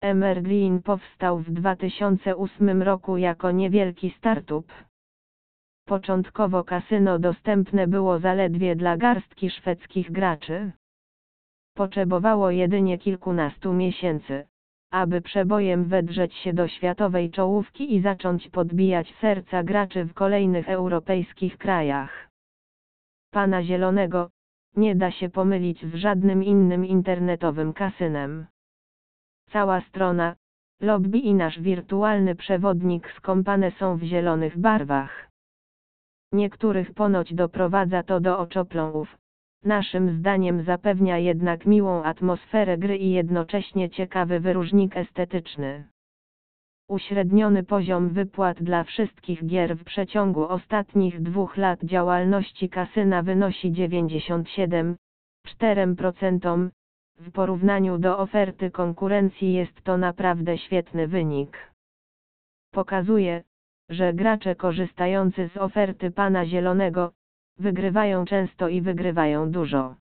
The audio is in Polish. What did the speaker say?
Emerglin powstał w 2008 roku jako niewielki startup. Początkowo kasyno dostępne było zaledwie dla garstki szwedzkich graczy. Potrzebowało jedynie kilkunastu miesięcy, aby przebojem wedrzeć się do światowej czołówki i zacząć podbijać serca graczy w kolejnych europejskich krajach. Pana Zielonego, nie da się pomylić z żadnym innym internetowym kasynem. Cała strona, lobby i nasz wirtualny przewodnik skąpane są w zielonych barwach. Niektórych ponoć doprowadza to do oczopląów. Naszym zdaniem zapewnia jednak miłą atmosferę gry i jednocześnie ciekawy wyróżnik estetyczny. Uśredniony poziom wypłat dla wszystkich gier w przeciągu ostatnich dwóch lat działalności kasyna wynosi 97,4%. W porównaniu do oferty konkurencji jest to naprawdę świetny wynik. Pokazuje, że gracze korzystający z oferty pana Zielonego, wygrywają często i wygrywają dużo.